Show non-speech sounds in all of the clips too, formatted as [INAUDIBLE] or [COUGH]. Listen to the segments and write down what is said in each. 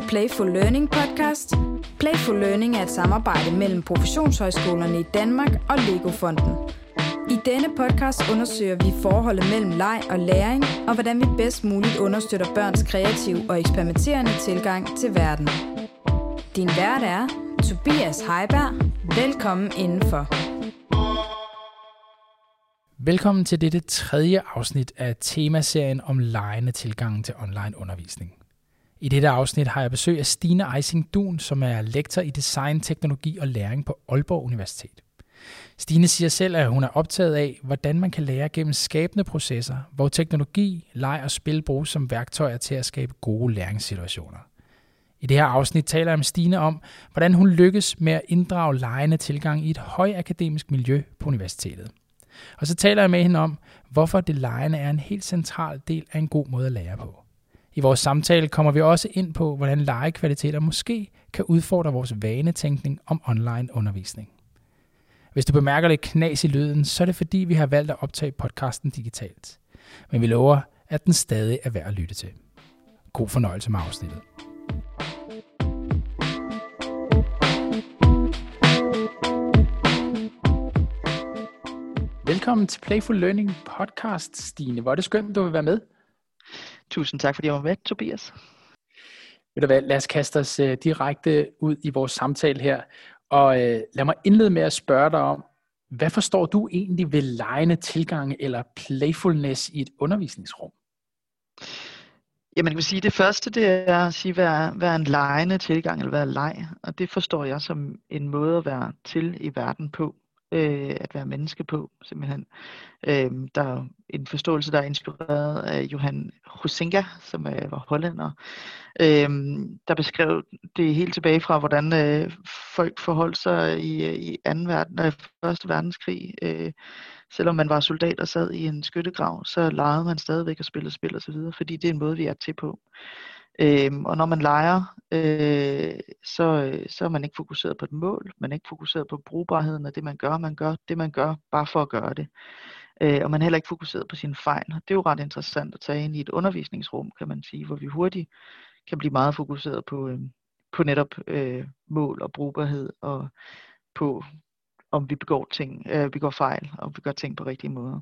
til Playful Learning podcast. Playful Learning er et samarbejde mellem professionshøjskolerne i Danmark og Lego-fonden. I denne podcast undersøger vi forholdet mellem leg og læring, og hvordan vi bedst muligt understøtter børns kreative og eksperimenterende tilgang til verden. Din vært er Tobias Heiberg. Velkommen indenfor. Velkommen til dette tredje afsnit af temaserien om lejende tilgangen til online undervisning. I dette afsnit har jeg besøg af Stine Eising Dun, som er lektor i design, teknologi og læring på Aalborg Universitet. Stine siger selv, at hun er optaget af, hvordan man kan lære gennem skabende processer, hvor teknologi, leg og spil bruges som værktøjer til at skabe gode læringssituationer. I det her afsnit taler jeg med Stine om, hvordan hun lykkes med at inddrage lejende tilgang i et højakademisk miljø på universitetet. Og så taler jeg med hende om, hvorfor det lejende er en helt central del af en god måde at lære på. I vores samtale kommer vi også ind på, hvordan legekvaliteter måske kan udfordre vores vanetænkning om online undervisning. Hvis du bemærker lidt knas i lyden, så er det fordi, vi har valgt at optage podcasten digitalt. Men vi lover, at den stadig er værd at lytte til. God fornøjelse med afsnittet. Velkommen til Playful Learning podcast, Stine. Hvor er det skønt, du vil være med. Tusind tak, fordi jeg var med, Tobias. Ved du hvad, lad os kaste os uh, direkte ud i vores samtale her. Og uh, lad mig indlede med at spørge dig om, hvad forstår du egentlig ved lejende tilgang eller playfulness i et undervisningsrum? Jamen, jeg vil sige, det første, det er at sige, hvad er, hvad er en lejende tilgang, eller hvad er leg? Og det forstår jeg som en måde at være til i verden på øh, at være menneske på, simpelthen. Øh, der er en forståelse, der er inspireret af Johan Husinga, som øh, var hollænder, øh, der beskrev det helt tilbage fra, hvordan øh, folk forholdt sig i, øh, i anden verden, øh, første verdenskrig. Øh, selvom man var soldat og sad i en skyttegrav, så legede man stadigvæk og spillede spil og så videre, fordi det er en måde, vi er til på. Øhm, og når man leger, øh, så, øh, så er man ikke fokuseret på et mål, man er ikke fokuseret på brugbarheden af det, man gør. Man gør det, man gør, bare for at gøre det. Øh, og man er heller ikke fokuseret på sine fejl. Det er jo ret interessant at tage ind i et undervisningsrum, kan man sige, hvor vi hurtigt kan blive meget fokuseret på, øh, på netop øh, mål og brugbarhed, og på om vi begår ting, øh, vi går fejl, og vi gør ting på rigtige måder.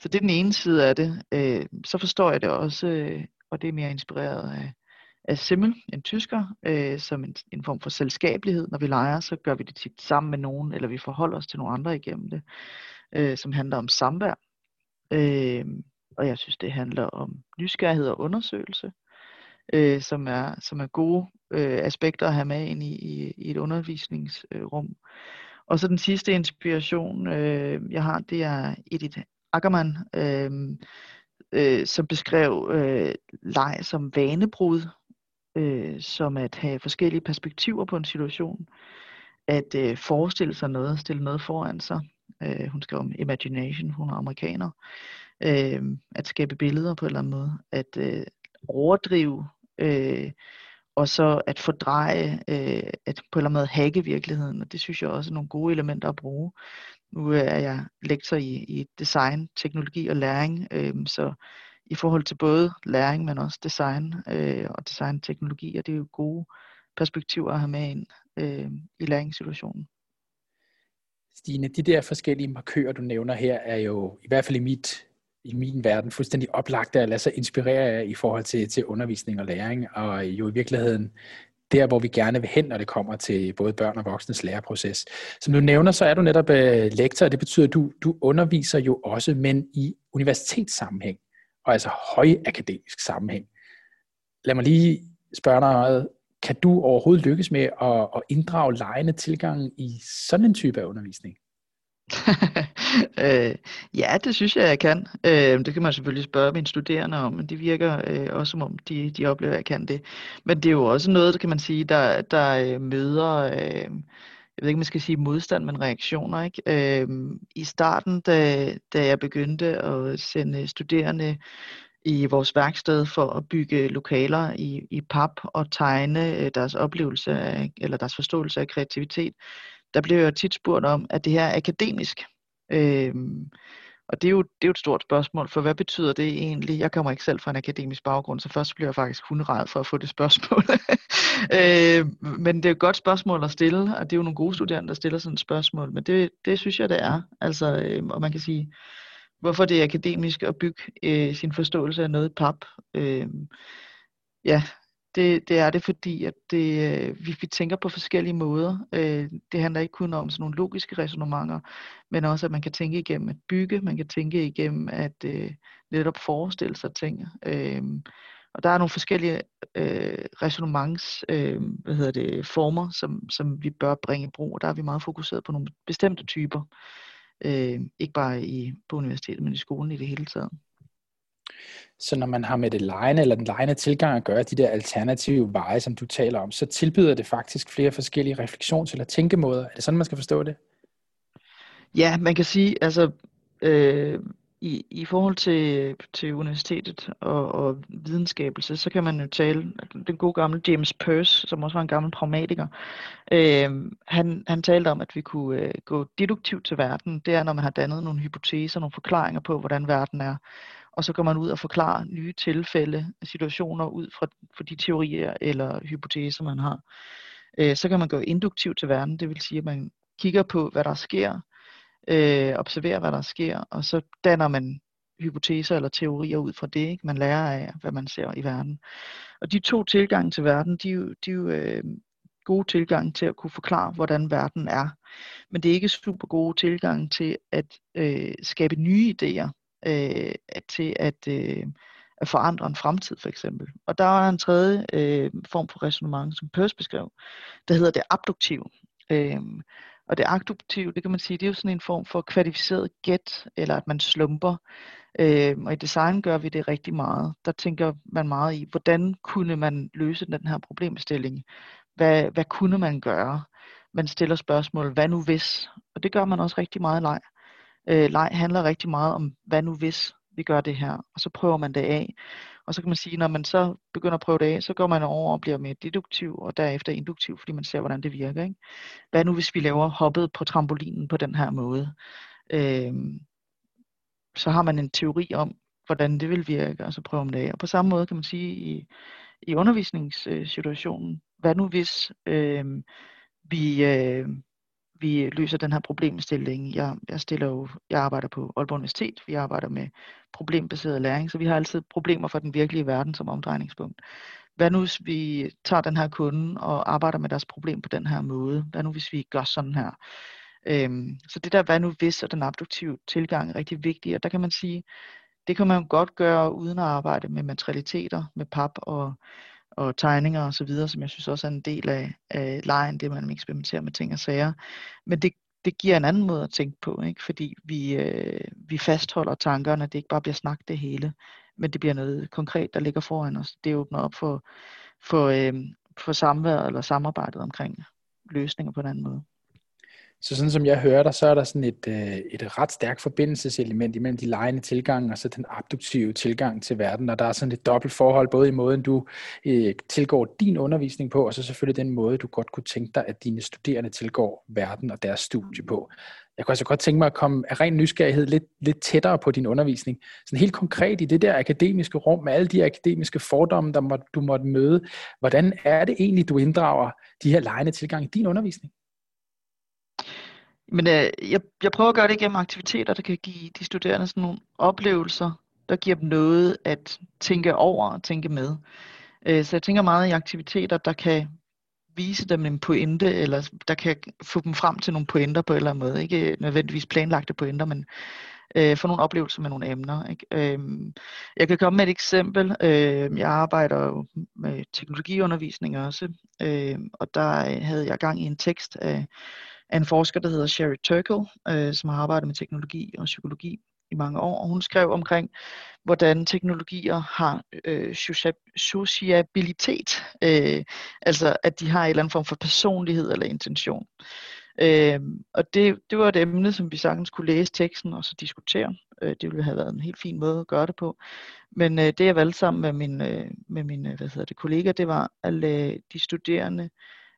Så det er den ene side af det. Øh, så forstår jeg det også øh, og det er mere inspireret af, af Simmel, en tysker, øh, som en, en form for selskabelighed. Når vi leger, så gør vi det tit sammen med nogen, eller vi forholder os til nogle andre igennem det, øh, som handler om samvær. Øh, og jeg synes, det handler om nysgerrighed og undersøgelse, øh, som, er, som er gode øh, aspekter at have med ind i, i, i et undervisningsrum. Og så den sidste inspiration, øh, jeg har, det er Edith Ackermann, øh, øh, som beskrev øh, leg som vanebrud, øh, som at have forskellige perspektiver på en situation, at øh, forestille sig noget, stille noget foran sig. Øh, hun skrev om imagination, hun er amerikaner. Øh, at skabe billeder på en eller anden måde, at øh, overdrive, øh, og så at fordreje, øh, at på en eller anden måde hacke virkeligheden, og det synes jeg også er nogle gode elementer at bruge. Nu er jeg lektor i, i design, teknologi og læring, øh, så i forhold til både læring, men også design øh, og designteknologi, og det er jo gode perspektiver at have med ind øh, i læringssituationen. Stine, de der forskellige markører, du nævner her, er jo i hvert fald i, mit, i min verden fuldstændig oplagte at lade sig inspirere af i forhold til, til undervisning og læring, og jo i virkeligheden der, hvor vi gerne vil hen, når det kommer til både børn og voksnes læreproces. Som du nævner, så er du netop øh, lektor, og det betyder, at du, du underviser jo også, men i universitetssammenhæng, og altså højakademisk sammenhæng. Lad mig lige spørge dig, kan du overhovedet lykkes med at, at inddrage lejende tilgang i sådan en type af undervisning? [LAUGHS] øh, ja, det synes jeg, jeg kan. Øh, det kan man selvfølgelig spørge mine studerende om, men det virker øh, også som om, de, de oplever, at jeg kan det. Men det er jo også noget, der kan man sige, der, der øh, møder, øh, jeg ved ikke, man skal sige modstand, men reaktioner. Ikke? Øh, I starten, da, da jeg begyndte at sende studerende i vores værksted for at bygge lokaler i, i pap og tegne øh, deres oplevelse af, eller deres forståelse af kreativitet, der blev jo tit spurgt om, at det her er akademisk. Øh, Og det er, jo, det er jo et stort spørgsmål, for hvad betyder det egentlig? Jeg kommer ikke selv fra en akademisk baggrund, så først bliver jeg faktisk hundred for at få det spørgsmål. [LAUGHS] øh, men det er et godt spørgsmål at stille, og det er jo nogle gode studerende, der stiller sådan et spørgsmål, men det, det synes jeg, det er. Altså, øh, og man kan sige, hvorfor det er akademisk at bygge øh, sin forståelse af noget pap. Øh, ja, det, det er det, fordi at det, øh, vi, vi tænker på forskellige måder. Øh, det handler ikke kun om sådan nogle logiske resonemanger, men også at man kan tænke igennem at bygge, man kan tænke igennem at øh, netop forestille sig ting. Øh, og der er nogle forskellige øh, resonements øh, hvad hedder det, former, som, som vi bør bringe i brug, og der er vi meget fokuseret på nogle bestemte typer. Øh, ikke bare i, på universitetet, men i skolen i det hele taget. Så når man har med det lejende eller den lejende tilgang at gøre, de der alternative veje, som du taler om, så tilbyder det faktisk flere forskellige refleksions- eller tænkemåder. Er det sådan, man skal forstå det? Ja, man kan sige, altså øh, i, i forhold til, til universitetet og, og videnskabelse, så kan man jo tale, den gode gamle James Peirce, som også var en gammel pragmatiker, øh, han, han talte om, at vi kunne øh, gå deduktivt til verden. Det er, når man har dannet nogle hypoteser, nogle forklaringer på, hvordan verden er og så går man ud og forklarer nye tilfælde, situationer ud fra, fra de teorier eller hypoteser, man har. Øh, så kan man gå induktivt til verden, det vil sige, at man kigger på, hvad der sker, øh, observerer, hvad der sker, og så danner man hypoteser eller teorier ud fra det. Ikke? Man lærer af, hvad man ser i verden. Og de to tilgange til verden, de er jo, de er jo øh, gode tilgang til at kunne forklare, hvordan verden er. Men det er ikke super gode tilgang til at øh, skabe nye idéer øh, til at, øh, at forandre en fremtid for eksempel. Og der er en tredje øh, form for resonemang, som Peirce beskrev, der hedder det abduktive. Øh, og det abduktive, det kan man sige, det er jo sådan en form for kvalificeret gæt, eller at man slumper. Øh, og i design gør vi det rigtig meget. Der tænker man meget i, hvordan kunne man løse den her problemstilling? Hvad, hvad kunne man gøre? Man stiller spørgsmål, hvad nu hvis? Og det gør man også rigtig meget i leg. Øh, leg handler rigtig meget om, hvad nu hvis vi gør det her, og så prøver man det af. Og så kan man sige, når man så begynder at prøve det af, så går man over og bliver mere deduktiv, og derefter induktiv, fordi man ser, hvordan det virker. Ikke? Hvad nu, hvis vi laver hoppet på trampolinen på den her måde? Øh, så har man en teori om, hvordan det vil virke, og så prøver man det af. Og på samme måde kan man sige i, i undervisningssituationen, hvad nu hvis øh, vi, øh, vi løser den her problemstilling. Jeg, jeg, stiller jo, jeg arbejder på Aalborg Universitet, vi arbejder med problembaseret læring, så vi har altid problemer for den virkelige verden som omdrejningspunkt. Hvad nu hvis vi tager den her kunde og arbejder med deres problem på den her måde? Hvad nu hvis vi gør sådan her? Øhm, så det der hvad nu hvis og den abduktive tilgang er rigtig vigtig, og der kan man sige, det kan man godt gøre uden at arbejde med materialiteter, med pap og og tegninger og så videre, som jeg synes også er en del af, af lejen, det man eksperimenterer med ting og sager. Men det, det giver en anden måde at tænke på, ikke? fordi vi, øh, vi fastholder tankerne, det ikke bare bliver snak det hele, men det bliver noget konkret, der ligger foran os. Det åbner op for, for, øh, for samværet eller samarbejdet omkring løsninger på en anden måde. Så sådan som jeg hører dig, så er der sådan et, øh, et ret stærkt forbindelseselement imellem de lejende tilgange og så den abduktive tilgang til verden, og der er sådan et dobbelt forhold, både i måden du øh, tilgår din undervisning på, og så selvfølgelig den måde, du godt kunne tænke dig, at dine studerende tilgår verden og deres studie på. Jeg kunne altså godt tænke mig at komme af ren nysgerrighed lidt, lidt tættere på din undervisning. Sådan helt konkret i det der akademiske rum, med alle de akademiske fordomme, der må, du måtte møde. Hvordan er det egentlig, du inddrager de her lejende tilgang i din undervisning? Men øh, jeg, jeg prøver at gøre det gennem aktiviteter, der kan give de studerende sådan nogle oplevelser, der giver dem noget at tænke over og tænke med. Øh, så jeg tænker meget i aktiviteter, der kan vise dem en pointe, eller der kan få dem frem til nogle pointer på en eller anden måde. Ikke øh, nødvendigvis planlagte pointer, men øh, få nogle oplevelser med nogle emner. Ikke? Øh, jeg kan komme med et eksempel. Øh, jeg arbejder jo med teknologiundervisning også, øh, og der øh, havde jeg gang i en tekst af af en forsker, der hedder Sherry Turkle, øh, som har arbejdet med teknologi og psykologi i mange år. Og hun skrev omkring, hvordan teknologier har øh, sociabilitet, øh, altså at de har en eller anden form for personlighed eller intention. Øh, og det, det var et emne, som vi sagtens kunne læse teksten og så diskutere. Øh, det ville have været en helt fin måde at gøre det på. Men øh, det jeg valgte sammen med min, øh, med min øh, hvad hedder det, kollega, det var at lade de studerende øh,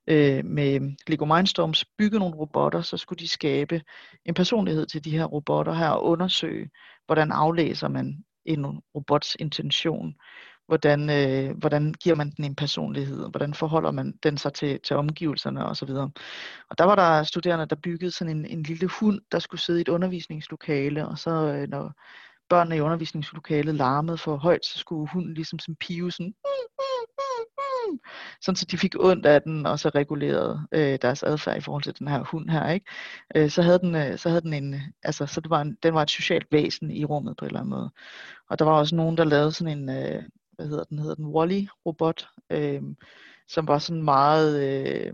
øh, med Lego Mindstorms bygge nogle robotter, så skulle de skabe en personlighed til de her robotter her og undersøge, hvordan aflæser man en robots intention, hvordan, øh, hvordan giver man den en personlighed, hvordan forholder man den sig til, til omgivelserne osv. Og der var der studerende, der byggede sådan en, en lille hund, der skulle sidde i et undervisningslokale, og så øh, når børnene i undervisningslokalet larmede for højt, så skulle hunden ligesom som pive sådan, mm, mm, sådan så de fik ondt af den, og så regulerede øh, deres adfærd i forhold til den her hund her, ikke? Øh, så havde den, øh, så havde den en, altså, så det var en, den var et socialt væsen i rummet på en eller anden måde. Og der var også nogen, der lavede sådan en, øh, hvad hedder den, hedder den Wally-robot, øh, som var sådan meget, øh,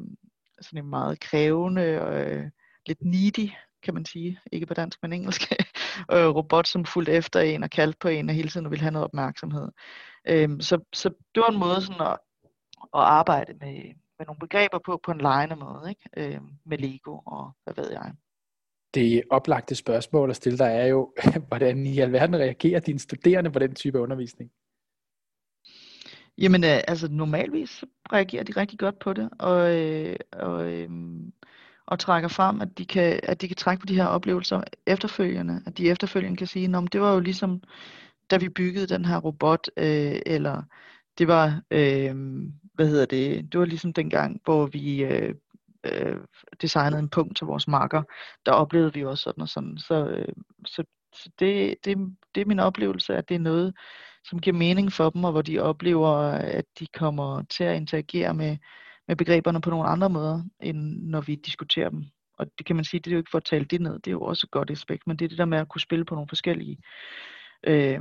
sådan en meget krævende og øh, lidt needy, kan man sige, ikke på dansk, men engelsk, [LAUGHS] øh, robot, som fulgte efter en og kaldte på en og hele tiden ville have noget opmærksomhed. Øhm, så, så det var en måde sådan at, at arbejde med, med nogle begreber på, på en lejende måde, ikke? Øh, med Lego og hvad ved jeg. Det oplagte spørgsmål at stille dig er jo, [LAUGHS] hvordan i alverden reagerer dine studerende på den type undervisning? Jamen, øh, altså normalvis reagerer de rigtig godt på det, og, øh, og, øh, og trækker frem, at de, kan, at de kan trække på de her oplevelser efterfølgende, at de efterfølgende kan sige, at det var jo ligesom, da vi byggede den her robot, øh, eller det var, øh, hvad hedder det, det var ligesom dengang, hvor vi øh, øh, designede en punkt til vores marker, der oplevede vi også sådan og sådan. Så, øh, så, så det, det, det er min oplevelse, at det er noget, som giver mening for dem, og hvor de oplever, at de kommer til at interagere med, med begreberne på nogle andre måder, end når vi diskuterer dem. Og det kan man sige, det er jo ikke for at tale det ned, det er jo også et godt aspekt, men det er det der med at kunne spille på nogle forskellige øh,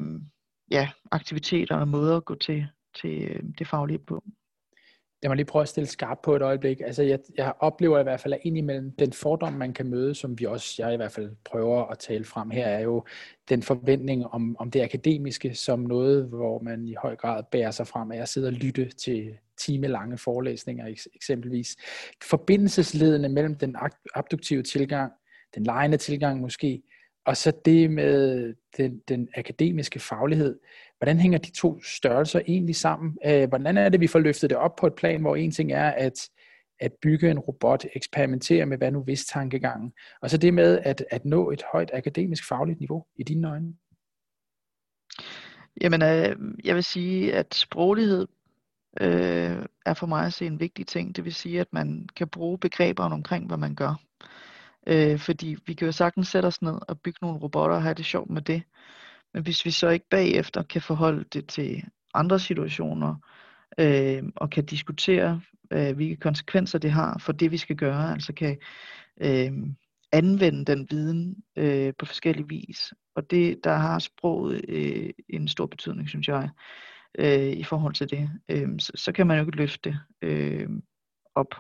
ja, aktiviteter og måder at gå til, til øh, det faglige på. Lad mig lige prøve at stille skarp på et øjeblik. Altså, jeg, jeg oplever i hvert fald, at indimellem den fordom, man kan møde, som vi også, jeg i hvert fald prøver at tale frem her, er jo den forventning om, om det akademiske som noget, hvor man i høj grad bærer sig frem af at sidde og lytte til timelange forelæsninger eksempelvis. Forbindelsesledene mellem den abduktive tilgang, den lejende tilgang måske, og så det med den, den akademiske faglighed. Hvordan hænger de to størrelser egentlig sammen? Øh, hvordan er det, vi får løftet det op på et plan, hvor en ting er at, at bygge en robot, eksperimentere med hvad nu hvis tankegangen, og så det med at, at nå et højt akademisk fagligt niveau i dine øjne? Jamen, øh, jeg vil sige, at sproglighed øh, er for mig at se en vigtig ting. Det vil sige, at man kan bruge begreberne omkring, hvad man gør. Øh, fordi vi kan jo sagtens sætte os ned og bygge nogle robotter og have det sjovt med det. Men hvis vi så ikke bagefter kan forholde det til andre situationer, øh, og kan diskutere, øh, hvilke konsekvenser det har for det, vi skal gøre, altså kan øh, anvende den viden øh, på forskellige vis. Og det, der har sproget øh, en stor betydning, synes jeg, øh, i forhold til det. Øh, så, så kan man jo ikke løfte det øh, op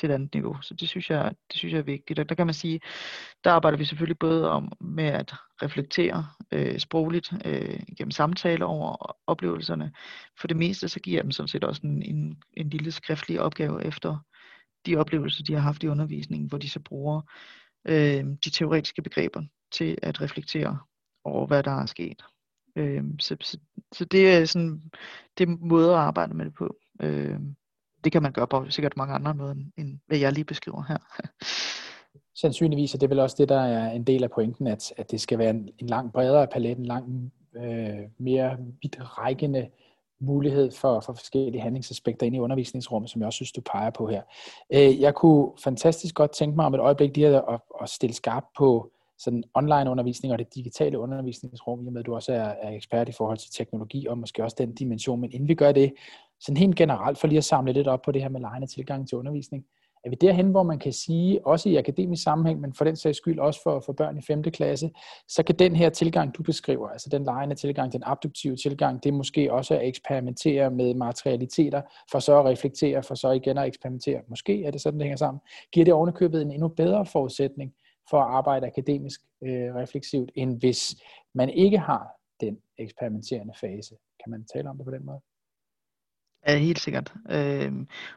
til et andet niveau. Så det synes jeg, det synes jeg er vigtigt. Og der kan man sige, der arbejder vi selvfølgelig både om med at reflektere øh, sprogligt øh, gennem samtaler over oplevelserne. For det meste så giver jeg dem sådan set også en, en, en lille skriftlig opgave efter de oplevelser, de har haft i undervisningen, hvor de så bruger øh, de teoretiske begreber til at reflektere over, hvad der er sket. Øh, så, så, så det er sådan det er måde at arbejde med det på. Øh, det kan man gøre på sikkert mange andre måder, end hvad jeg lige beskriver her. Sandsynligvis er det vel også det, der er en del af pointen, at, at det skal være en, en lang bredere palet, en lang øh, mere vidtrækkende mulighed for, for forskellige handlingsaspekter ind i undervisningsrummet, som jeg også synes, du peger på her. Øh, jeg kunne fantastisk godt tænke mig om et øjeblik lige at, at, at stille skarp på sådan online undervisning og det digitale undervisningsrum, i og med at du også er, er ekspert i forhold til teknologi og måske også den dimension. Men inden vi gør det, sådan helt generelt for lige at samle lidt op på det her med lejende tilgang til undervisning, er vi derhen, hvor man kan sige, også i akademisk sammenhæng, men for den sags skyld også for, for børn i 5. klasse, så kan den her tilgang, du beskriver, altså den lejende tilgang, den abduktive tilgang, det er måske også at eksperimentere med materialiteter, for så at reflektere, for så igen at eksperimentere. Måske er det sådan, det hænger sammen. Giver det ovenikøbet en endnu bedre forudsætning for at arbejde akademisk øh, refleksivt, end hvis man ikke har den eksperimenterende fase. Kan man tale om det på den måde? Ja, helt sikkert. Øh,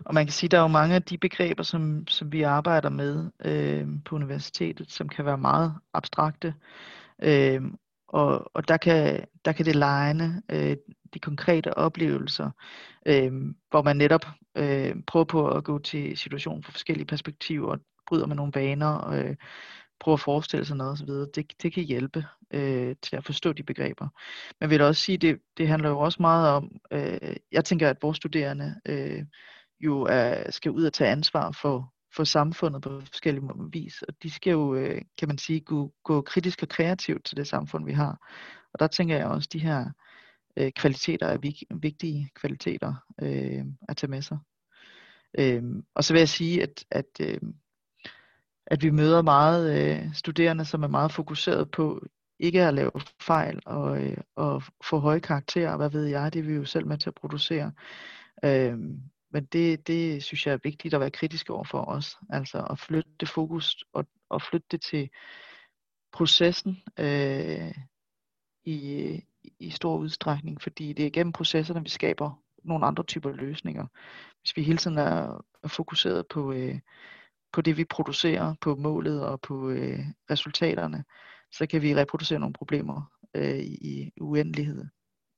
og man kan sige, at der er jo mange af de begreber, som, som vi arbejder med øh, på universitetet, som kan være meget abstrakte. Øh, og og der, kan, der kan det lejende, øh, de konkrete oplevelser, øh, hvor man netop øh, prøver på at gå til situationen fra forskellige perspektiver, bryder med nogle vaner, øh, prøver at forestille sig noget osv., det, det kan hjælpe øh, til at forstå de begreber. Men vil også sige, det, det handler jo også meget om, øh, jeg tænker, at vores studerende øh, jo er, skal ud og tage ansvar for, for samfundet på forskellige vis, og de skal jo, øh, kan man sige, gå, gå kritisk og kreativt til det samfund, vi har. Og der tænker jeg også, at de her øh, kvaliteter er vig, vigtige kvaliteter øh, at tage med sig. Øh, og så vil jeg sige, at, at, øh, at vi møder meget øh, studerende, som er meget fokuseret på ikke at lave fejl og, øh, og få høje karakterer, hvad ved jeg, det er vi jo selv med til at producere. Øh, men det, det synes jeg er vigtigt at være kritisk over for os. Altså at flytte det fokus og, og flytte det til processen øh, i, i stor udstrækning, fordi det er gennem processerne, vi skaber nogle andre typer løsninger. Hvis vi hele tiden er, er fokuseret på, øh, på det, vi producerer, på målet og på øh, resultaterne, så kan vi reproducere nogle problemer øh, i uendelighed.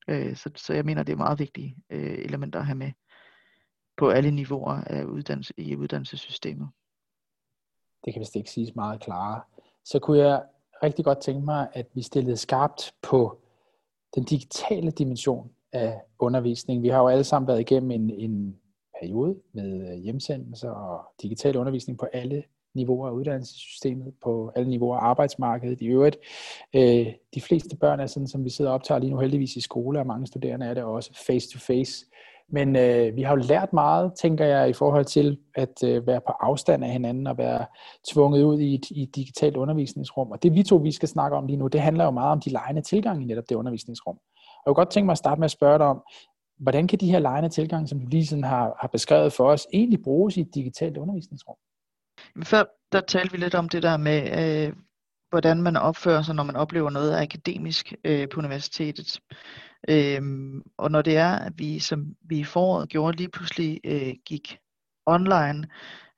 Øh, så, så jeg mener, det er meget vigtige øh, elementer at have med på alle niveauer af uddannelse, i uddannelsessystemet. Det kan vist ikke siges meget klarere. Så kunne jeg rigtig godt tænke mig, at vi stillede skarpt på den digitale dimension af undervisning. Vi har jo alle sammen været igennem en, en periode med øh, hjemsendelser og digital undervisning på alle niveauer af uddannelsessystemet, på alle niveauer af arbejdsmarkedet. I øvrigt, øh, de fleste børn er sådan, som vi sidder og optager lige nu heldigvis i skole, og mange studerende er det også face-to-face. Men øh, vi har jo lært meget, tænker jeg, i forhold til at øh, være på afstand af hinanden og være tvunget ud i et, i et digitalt undervisningsrum. Og det vi to, vi skal snakke om lige nu, det handler jo meget om de lejende tilgange i netop det undervisningsrum. Og jeg kunne godt tænke mig at starte med at spørge dig om, hvordan kan de her lejende tilgang, som du lige sådan har, har beskrevet for os, egentlig bruges i et digitalt undervisningsrum? Før der talte vi lidt om det der med, øh, hvordan man opfører sig, når man oplever noget akademisk øh, på universitetet. Øhm, og når det er, at vi, som vi i foråret gjorde, lige pludselig øh, gik online,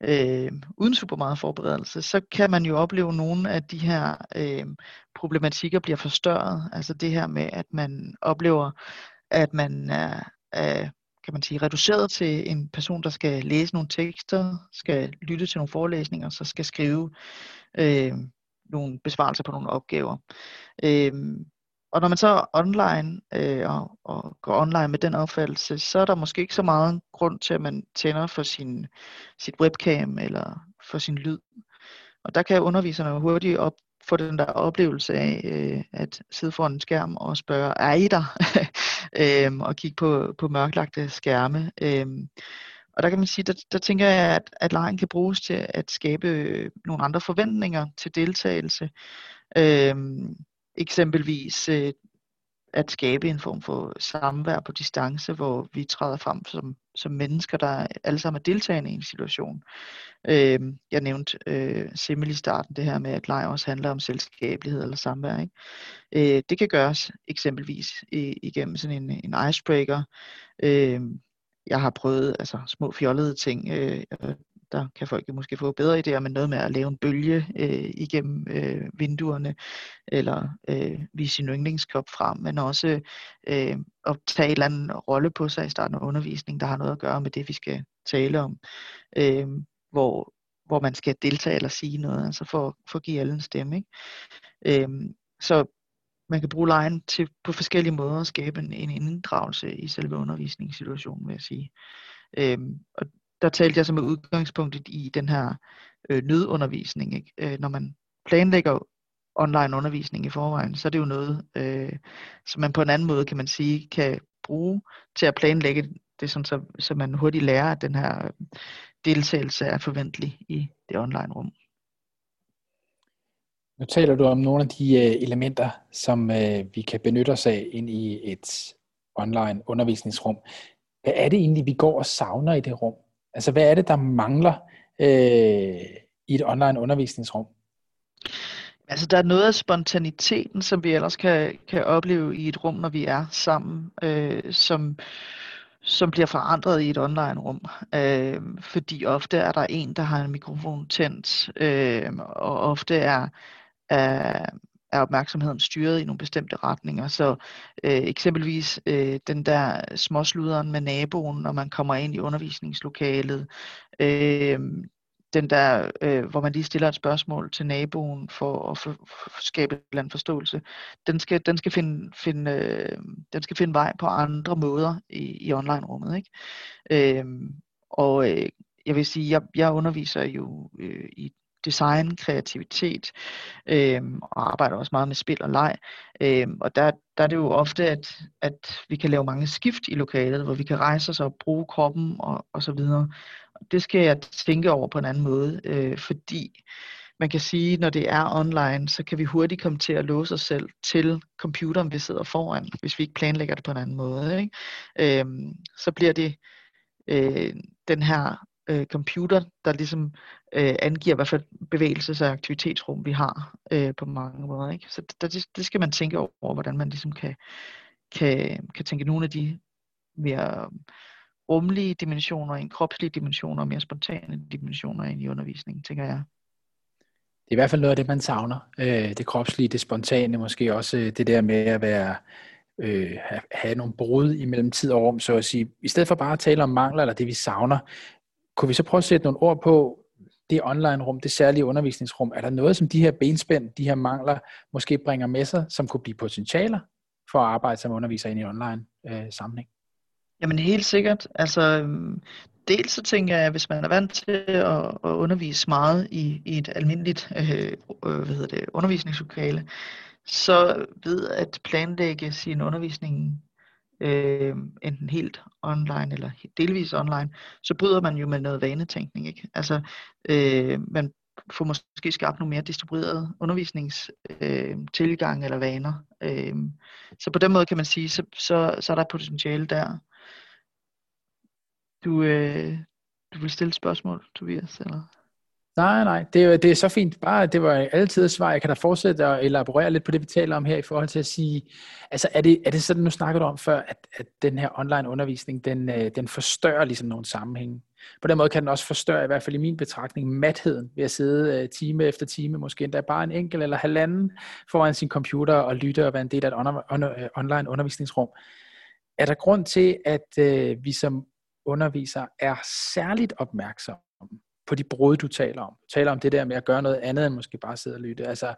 øh, uden super meget forberedelse, så kan man jo opleve nogle af de her øh, problematikker bliver forstørret. Altså det her med, at man oplever, at man er, er kan man sige, reduceret til en person, der skal læse nogle tekster, skal lytte til nogle forelæsninger, så skal skrive øh, nogle besvarelser på nogle opgaver. Øh, og når man så er online øh, og, og går online med den opfattelse, så er der måske ikke så meget grund til, at man tænder for sin, sit webcam eller for sin lyd. Og der kan underviserne hurtigt op, få den der oplevelse af øh, at sidde foran en skærm og spørge, er I der? [LAUGHS] øhm, og kigge på, på mørklagte skærme. Øh, og der kan man sige, der, der tænker jeg, at, at lejen kan bruges til at skabe øh, nogle andre forventninger til deltagelse. Øh, eksempelvis øh, at skabe en form for samvær på distance, hvor vi træder frem som, som mennesker, der alle sammen er deltagende i en situation. Øh, jeg nævnte øh, simpelthen i starten det her med, at leg også handler om selskabelighed eller samvær. Ikke? Øh, det kan gøres eksempelvis i, igennem sådan en, en icebreaker. Øh, jeg har prøvet altså, små fjollede ting. Øh, der kan folk måske få bedre idéer, men noget med at lave en bølge øh, igennem øh, vinduerne, eller øh, vise sin yndlingskop frem, men også øh, at tage en eller anden rolle på sig i starten af undervisningen, der har noget at gøre med det, vi skal tale om, øh, hvor, hvor man skal deltage eller sige noget, altså for, for at give alle en stemme. Ikke? Øh, så man kan bruge lejen til på forskellige måder at skabe en, en inddragelse i selve undervisningssituationen, vil jeg sige. Øhm, og der talte jeg som udgangspunkt i den her øh, nødundervisning. Ikke? Øh, når man planlægger online undervisning i forvejen, så er det jo noget, øh, som man på en anden måde, kan man sige, kan bruge til at planlægge det, sådan, så, så man hurtigt lærer, at den her øh, deltagelse er forventelig i det online rum. Nu taler du om nogle af de øh, elementer, som øh, vi kan benytte os af ind i et online undervisningsrum. Hvad er det egentlig, vi går og savner i det rum? Altså, hvad er det, der mangler øh, i et online undervisningsrum? Altså, der er noget af spontaniteten, som vi ellers kan, kan opleve i et rum, når vi er sammen, øh, som, som bliver forandret i et online rum. Øh, fordi ofte er der en, der har en mikrofon tændt, øh, og ofte er, er, er opmærksomheden styret i nogle bestemte retninger. Så øh, eksempelvis øh, den der småsluderen med naboen, når man kommer ind i undervisningslokalet, øh, den der, øh, hvor man lige stiller et spørgsmål til naboen for at for, for skabe en eller anden forståelse, den skal, den skal, finde, finde, øh, den skal finde vej på andre måder i, i online-rummet. Ikke? Øh, og øh, jeg vil sige, jeg, jeg underviser jo øh, i design, kreativitet, øh, og arbejder også meget med spil og leg. Øh, og der, der er det jo ofte, at, at vi kan lave mange skift i lokalet, hvor vi kan rejse os og bruge kroppen og, og så videre. Det skal jeg tænke over på en anden måde, øh, fordi man kan sige, når det er online, så kan vi hurtigt komme til at låse os selv til computeren, vi sidder foran, hvis vi ikke planlægger det på en anden måde. Ikke? Øhm, så bliver det øh, den her øh, computer, der ligesom øh, angiver, i hvert fald bevægelses- og aktivitetsrum vi har øh, på mange måder. Ikke? Så det, det skal man tænke over, hvordan man ligesom kan, kan, kan tænke nogle af de mere rumlige dimensioner, en kropslige dimensioner og mere spontane dimensioner ind i undervisningen, tænker jeg. Det er i hvert fald noget af det, man savner. Øh, det kropslige, det spontane, måske også øh, det der med at være øh, have, have nogle brud imellem tid og rum, så at sige. I stedet for bare at tale om mangler, eller det vi savner, kunne vi så prøve at sætte nogle ord på det online-rum, det særlige undervisningsrum? Er der noget, som de her benspænd, de her mangler, måske bringer med sig, som kunne blive potentialer for at arbejde som underviser ind i online øh, sammenhæng? Jamen helt sikkert. Altså, øhm, dels så tænker jeg, at hvis man er vant til at, at undervise meget i, i et almindeligt øh, øh hvad hedder det, undervisningslokale, så ved at planlægge sin undervisning øh, enten helt online eller delvis online, så bryder man jo med noget vanetænkning. Ikke? Altså, øh, man får måske skabt nogle mere distribuerede undervisningstilgang øh, eller vaner. Øh, så på den måde kan man sige, så, så, så er der potentiale der. Du, øh, du vil stille et spørgsmål, Tobias? Eller? Nej, nej, det er, det er så fint. Bare, det var altid et svar. Jeg kan da fortsætte at elaborere lidt på det, vi taler om her, i forhold til at sige, altså er det, er det sådan, nu snakker du om før, at, at den her online undervisning, den, øh, den forstørrer ligesom nogle sammenhænge. På den måde kan den også forstørre, i hvert fald i min betragtning, matheden ved at sidde øh, time efter time, måske endda bare en enkelt eller halvanden foran sin computer og lytte og være en del af et under, under, øh, online undervisningsrum. Er der grund til, at øh, vi som undervisere er særligt opmærksomme på de brud, du taler om. Du taler om det der med at gøre noget andet, end måske bare sidde og lytte. Altså,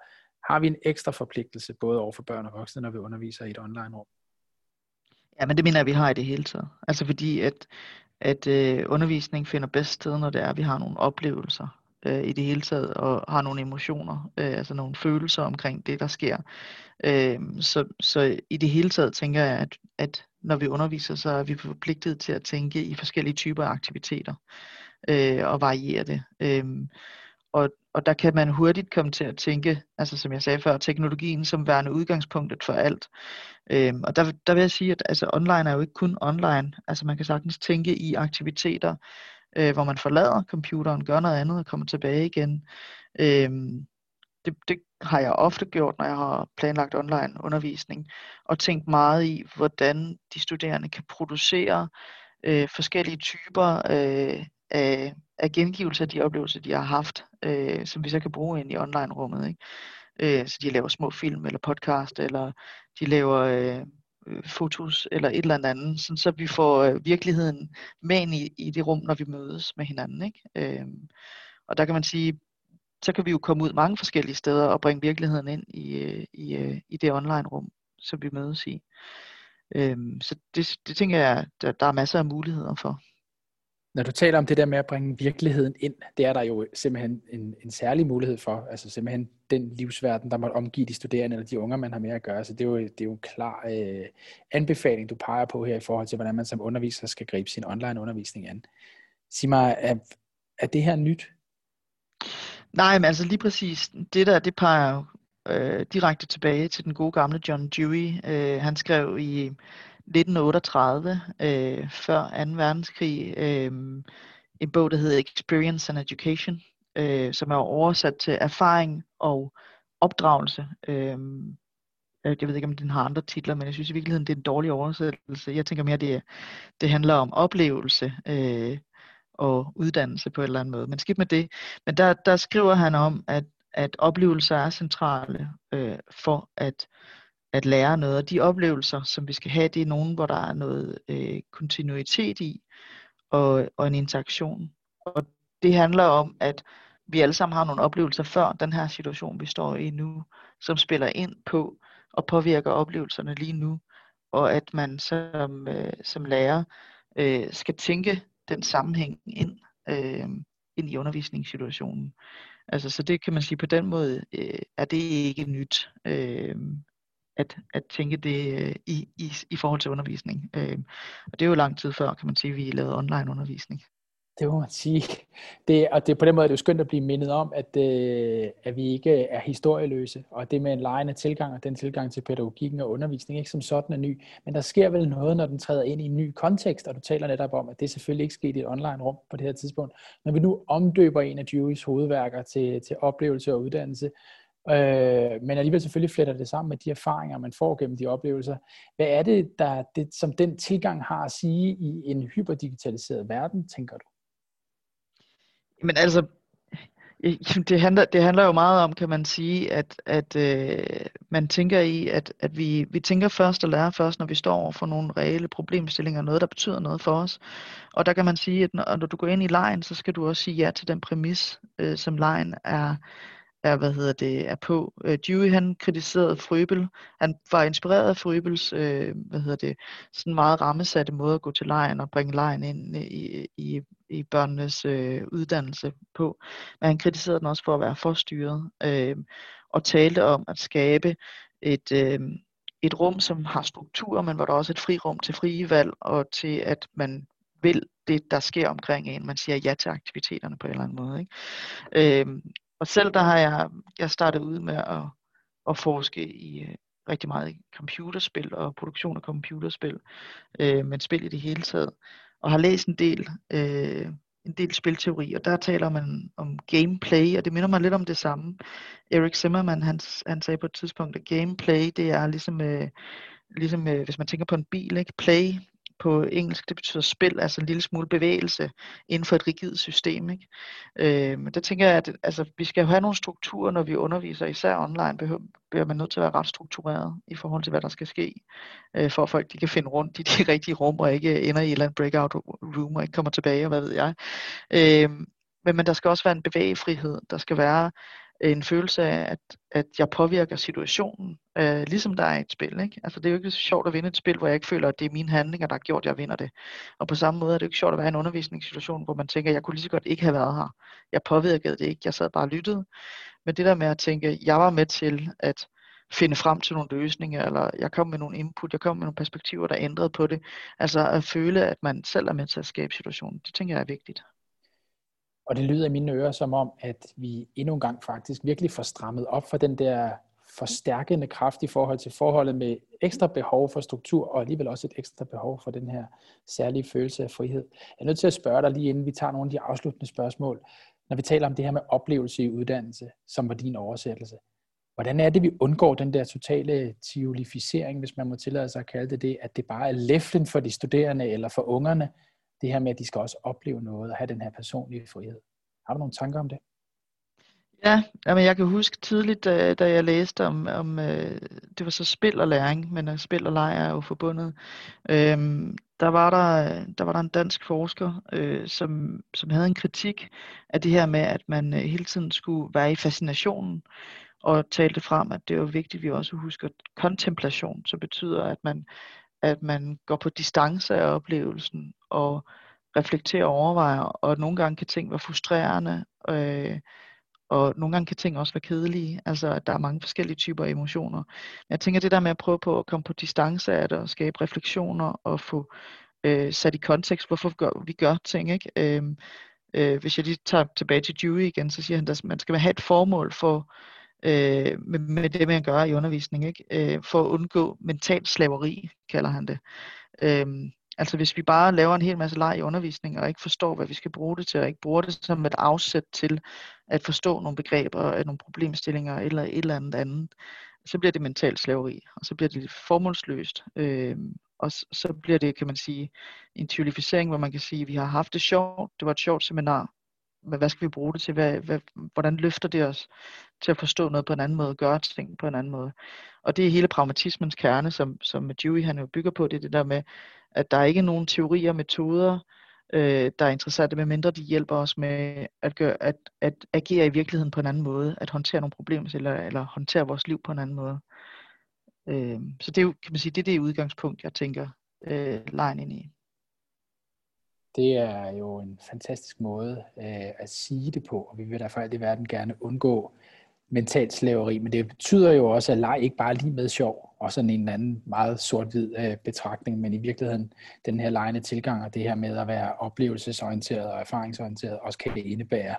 har vi en ekstra forpligtelse, både over for børn og voksne, når vi underviser i et online-rum? Ja, men det mener jeg, vi har i det hele taget. Altså fordi, at, at øh, undervisning finder bedst sted, når det er, at vi har nogle oplevelser øh, i det hele taget, og har nogle emotioner, øh, altså nogle følelser omkring det, der sker. Øh, så, så i det hele taget tænker jeg, at, at når vi underviser, så er vi forpligtet til at tænke i forskellige typer af aktiviteter øh, og variere det. Øh, og, og der kan man hurtigt komme til at tænke, altså som jeg sagde før, teknologien som værende udgangspunktet for alt. Øh, og der, der vil jeg sige, at altså, online er jo ikke kun online. Altså man kan sagtens tænke i aktiviteter, øh, hvor man forlader computeren, gør noget andet og kommer tilbage igen. Øh, det, det har jeg ofte gjort, når jeg har planlagt online undervisning, og tænkt meget i, hvordan de studerende kan producere øh, forskellige typer øh, af, af gengivelse af de oplevelser, de har haft, øh, som vi så kan bruge ind i online-rummet. Ikke? Øh, så de laver små film eller podcast, eller de laver øh, øh fotos eller et eller andet, sådan, så vi får øh, virkeligheden med ind i, i det rum, når vi mødes med hinanden. Ikke? Øh, og der kan man sige, så kan vi jo komme ud mange forskellige steder og bringe virkeligheden ind i, øh, i, øh, i det online-rum, som vi mødes i. Øhm, så det, det tænker jeg, der, der er masser af muligheder for. Når du taler om det der med at bringe virkeligheden ind, det er der jo simpelthen en, en særlig mulighed for. Altså simpelthen den livsverden, der måtte omgive de studerende eller de unge, man har med at gøre. Så det er jo, det er jo en klar øh, anbefaling, du peger på her i forhold til, hvordan man som underviser skal gribe sin online undervisning an. Sig mig, er, er det her nyt? Nej, men altså lige præcis det der, det peger jo øh, direkte tilbage til den gode gamle John Dewey. Øh, han skrev i 1938, øh, før 2. verdenskrig, øh, en bog, der hedder Experience and Education, øh, som er oversat til erfaring og opdragelse. Øh, øh, jeg ved ikke, om den har andre titler, men jeg synes i virkeligheden, det er en dårlig oversættelse. Jeg tænker mere, det, det handler om oplevelse øh, og uddannelse på en eller anden måde. Men skidt med det. Men der, der skriver han om, at, at oplevelser er centrale øh, for at, at lære noget. Og de oplevelser, som vi skal have, det er nogen, hvor der er noget øh, kontinuitet i og, og en interaktion. Og det handler om, at vi alle sammen har nogle oplevelser før den her situation, vi står i nu, som spiller ind på og påvirker oplevelserne lige nu. Og at man som, øh, som lærer øh, skal tænke den sammenhæng ind, øh, ind i undervisningssituationen. Altså, så det kan man sige på den måde, øh, er det ikke nyt øh, at, at tænke det øh, i, i, i forhold til undervisning. Øh, og det er jo lang tid før, kan man sige, vi lavede online undervisning. Det må man sige. Det, og det, på den måde er det jo skønt at blive mindet om, at, øh, at vi ikke er historieløse, og det med en lejende tilgang og den tilgang til pædagogikken og undervisning ikke som sådan er ny. Men der sker vel noget, når den træder ind i en ny kontekst, og du taler netop om, at det selvfølgelig ikke skete i et online rum på det her tidspunkt. Når vi nu omdøber en af Deweys hovedværker til, til oplevelse og uddannelse, øh, men alligevel selvfølgelig fletter det sammen med de erfaringer, man får gennem de oplevelser. Hvad er det, der, det, som den tilgang har at sige i en hyperdigitaliseret verden, tænker du? Men altså, [LAUGHS] det handler, det handler jo meget om, kan man sige, at, at øh, man tænker i, at, at vi, vi tænker først og lærer først, når vi står over for nogle reelle problemstillinger, noget, der betyder noget for os. Og der kan man sige, at når, når du går ind i lejen, så skal du også sige ja til den præmis, øh, som lejen er, er, hvad hedder det, er på. Øh, Dewey han kritiserede Frøbel. Han var inspireret af Frøbels, øh, hvad hedder det, sådan meget rammesatte måde at gå til lejen og bringe lejen ind øh, i, i, i børnenes øh, uddannelse på. Men han kritiserede den også for at være forstyret, øh, og talte om at skabe et, øh, et rum, som har struktur, men hvor der også er et frirum til frie valg og til at man vil det, der sker omkring en. Man siger ja til aktiviteterne på en eller anden måde. Ikke? Øh, og selv der har jeg, jeg startet ud med at, at forske i øh, rigtig meget i computerspil og produktion af computerspil, øh, men spil i det hele taget. Og har læst en del, øh, en del spilteori, og der taler man om gameplay, og det minder mig lidt om det samme. Erik Zimmerman, han, han sagde på et tidspunkt, at gameplay, det er ligesom, øh, ligesom øh, hvis man tænker på en bil, ikke? play på engelsk, det betyder spil, altså en lille smule bevægelse inden for et rigidt system. Ikke? Øh, men der tænker jeg, at altså, vi skal jo have nogle strukturer, når vi underviser, især online, behøver, bliver man nødt til at være ret struktureret i forhold til, hvad der skal ske, øh, for at folk de kan finde rundt i de [LAUGHS] rigtige rum, og ikke ender i et eller andet breakout room, og ikke kommer tilbage, og hvad ved jeg. Øh, men, men der skal også være en bevægefrihed. Der skal være en følelse af, at, at jeg påvirker situationen, øh, ligesom der er et spil. Ikke? Altså, det er jo ikke så sjovt at vinde et spil, hvor jeg ikke føler, at det er mine handlinger, der har gjort, at jeg vinder det. Og på samme måde er det jo ikke sjovt at være i en undervisningssituation, hvor man tænker, at jeg kunne lige så godt ikke have været her. Jeg påvirkede det ikke, jeg sad bare og lyttede. Men det der med at tænke, at jeg var med til at finde frem til nogle løsninger, eller jeg kom med nogle input, jeg kom med nogle perspektiver, der ændrede på det. Altså at føle, at man selv er med til at skabe situationen, det tænker jeg er vigtigt. Og det lyder i mine ører som om, at vi endnu en gang faktisk virkelig får strammet op for den der forstærkende kraft i forhold til forholdet med ekstra behov for struktur, og alligevel også et ekstra behov for den her særlige følelse af frihed. Jeg er nødt til at spørge dig lige inden vi tager nogle af de afsluttende spørgsmål, når vi taler om det her med oplevelse i uddannelse, som var din oversættelse. Hvordan er det, vi undgår den der totale tiolificering, hvis man må tillade sig at kalde det det, at det bare er leflen for de studerende eller for ungerne, det her med, at de skal også opleve noget og have den her personlige frihed. Har du nogle tanker om det? Ja, jamen jeg kan huske tidligt, da, da jeg læste om, om øh, det var så spil og læring, men øh, spil og leg er jo forbundet. Øhm, der, var der, der var der en dansk forsker, øh, som, som havde en kritik af det her med, at man øh, hele tiden skulle være i fascinationen, og talte frem, at det er jo vigtigt, at vi også husker kontemplation, som betyder, at man at man går på distance af oplevelsen og reflekterer og overvejer, og nogle gange kan ting være frustrerende, øh, og nogle gange kan ting også være kedelige, altså at der er mange forskellige typer af emotioner. Men jeg tænker det der med at prøve på at komme på distance af det, og skabe refleksioner, og få øh, sat i kontekst, hvorfor vi gør, vi gør ting, ikke? Øh, øh, hvis jeg lige tager tilbage til Dewey igen, så siger han, at man skal have et formål for, øh, med, med det, man gør i undervisning, ikke? Øh, for at undgå mental slaveri, kalder han det. Øh, altså hvis vi bare laver en hel masse leg i undervisning, og ikke forstår, hvad vi skal bruge det til, og ikke bruger det som et afsæt til at forstå nogle begreber, øh, nogle problemstillinger, eller et eller andet andet, så bliver det mental slaveri, og så bliver det formålsløst. Øh, og så bliver det, kan man sige, en teorificering, hvor man kan sige, at vi har haft det sjovt, det var et sjovt seminar, men hvad skal vi bruge det til? Hvad, hvad, hvordan løfter det os til at forstå noget på en anden måde, gøre ting på en anden måde? Og det er hele pragmatismens kerne, som, som Dewey han jo bygger på, det er det der med, at der er ikke nogen teorier og metoder, øh, der er interessante, medmindre de hjælper os med at, gøre, at, at agere i virkeligheden på en anden måde, at håndtere nogle problemer, eller, eller håndtere vores liv på en anden måde. Øh, så det er jo, kan man sige, det er det udgangspunkt, jeg tænker øh, lejen ind i. Det er jo en fantastisk måde øh, at sige det på, og vi vil derfor alt i verden gerne undgå mentalt slaveri, men det betyder jo også, at leg ikke bare er lige med sjov, og sådan en eller anden meget sort-hvid øh, betragtning, men i virkeligheden den her lejende tilgang, og det her med at være oplevelsesorienteret og erfaringsorienteret, også kan det indebære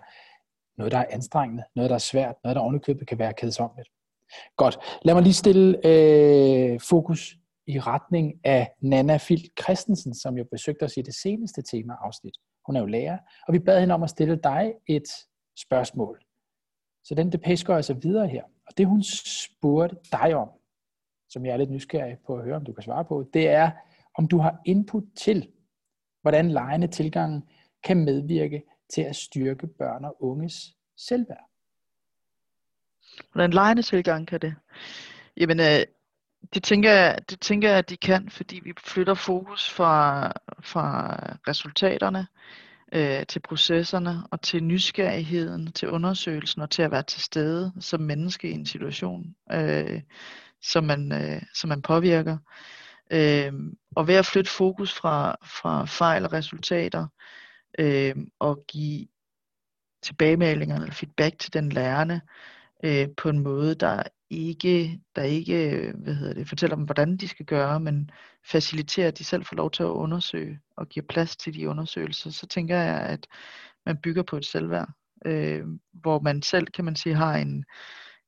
noget, der er anstrengende, noget, der er svært, noget, der ovenikøbet kan være kedsomligt. Godt. Lad mig lige stille øh, fokus i retning af Nana Filt Christensen, som jo besøgte os i det seneste temaafsnit. Hun er jo lærer, og vi bad hende om at stille dig et spørgsmål. Så den depeche går altså videre her. Og det hun spurgte dig om, som jeg er lidt nysgerrig på at høre, om du kan svare på, det er, om du har input til, hvordan lejende tilgangen kan medvirke til at styrke børn og unges selvværd. Hvordan lejende tilgang kan det? Jamen, øh, det tænker, jeg, det tænker jeg, at de kan, fordi vi flytter fokus fra, fra resultaterne øh, til processerne og til nysgerrigheden, til undersøgelsen og til at være til stede som menneske i en situation, øh, som, man, øh, som man påvirker. Øh, og ved at flytte fokus fra, fra fejl og resultater øh, og give tilbagemeldinger eller feedback til den lærende øh, på en måde, der ikke, der ikke hvad hedder det, fortæller dem, hvordan de skal gøre, men faciliterer, at de selv får lov til at undersøge og giver plads til de undersøgelser, så tænker jeg, at man bygger på et selvværd, øh, hvor man selv, kan man sige, har en,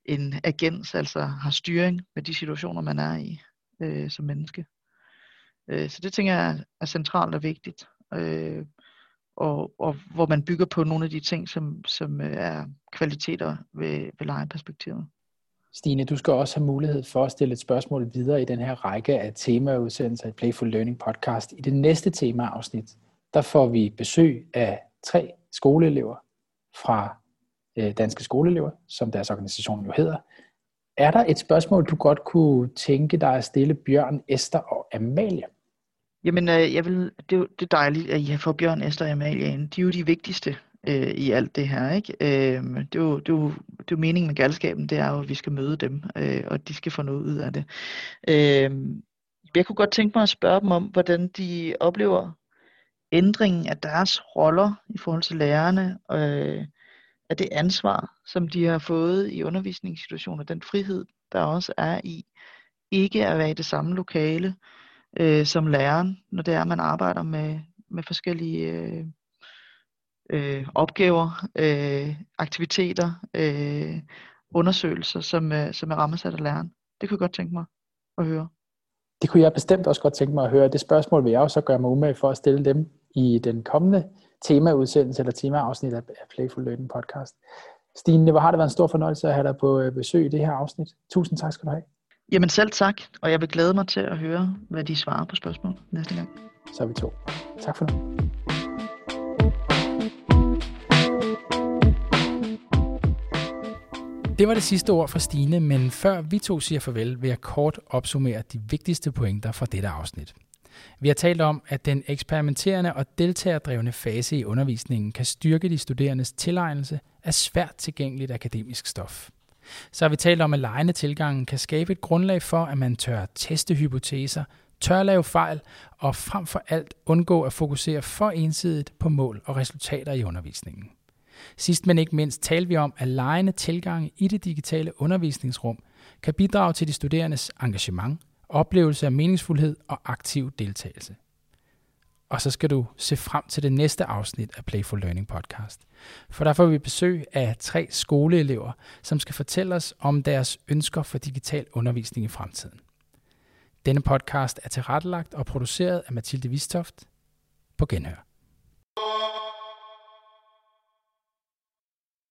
en agens, altså har styring med de situationer, man er i øh, som menneske. Øh, så det tænker jeg er centralt og vigtigt. Øh, og, og hvor man bygger på nogle af de ting, som, som øh, er kvaliteter ved, ved lejeperspektivet. Stine, du skal også have mulighed for at stille et spørgsmål videre i den her række af temaudsendelser i Playful Learning podcast. I det næste temaafsnit, der får vi besøg af tre skoleelever fra øh, Danske Skoleelever, som deres organisation jo hedder. Er der et spørgsmål, du godt kunne tænke dig at stille Bjørn, Esther og Amalie? Jamen, øh, jeg vil, det, er, det er dejligt, at I har fået Bjørn, Esther og Amalie ind. De er jo de vigtigste øh, i alt det her. Ikke? Øh, det, er jo, det, er jo, det er jo meningen med galskaben, det er jo, at vi skal møde dem, øh, og de skal få noget ud af det. Øh, jeg kunne godt tænke mig at spørge dem om, hvordan de oplever ændringen af deres roller i forhold til lærerne, øh, af det ansvar, som de har fået i undervisningssituationer, den frihed, der også er i ikke at være i det samme lokale øh, som læreren, når det er, at man arbejder med, med forskellige øh, øh, opgaver, øh, aktiviteter, øh, undersøgelser, som, øh, som er rammesat af læreren. Det kunne jeg godt tænke mig at høre. Det kunne jeg bestemt også godt tænke mig at høre. Det spørgsmål vil jeg også gøre mig umage for at stille dem i den kommende temaudsendelse eller temaafsnit af Playful Learning podcast. Stine, hvor har det været en stor fornøjelse at have dig på øh, besøg i det her afsnit. Tusind tak skal du have. Jamen selv tak, og jeg vil glæde mig til at høre, hvad de svarer på spørgsmål næste gang. Så er vi to. Tak for nu. Det var det sidste ord fra Stine, men før vi to siger farvel, vil jeg kort opsummere de vigtigste pointer fra dette afsnit. Vi har talt om, at den eksperimenterende og deltagerdrevne fase i undervisningen kan styrke de studerendes tilegnelse af svært tilgængeligt akademisk stof. Så har vi talt om, at lejende tilgangen kan skabe et grundlag for, at man tør teste hypoteser, tør lave fejl og frem for alt undgå at fokusere for ensidigt på mål og resultater i undervisningen. Sidst men ikke mindst talte vi om, at lejende tilgange i det digitale undervisningsrum kan bidrage til de studerendes engagement, oplevelse af meningsfuldhed og aktiv deltagelse. Og så skal du se frem til det næste afsnit af Playful Learning Podcast. For der får vi besøg af tre skoleelever, som skal fortælle os om deres ønsker for digital undervisning i fremtiden. Denne podcast er tilrettelagt og produceret af Mathilde Vistoft på Genhør.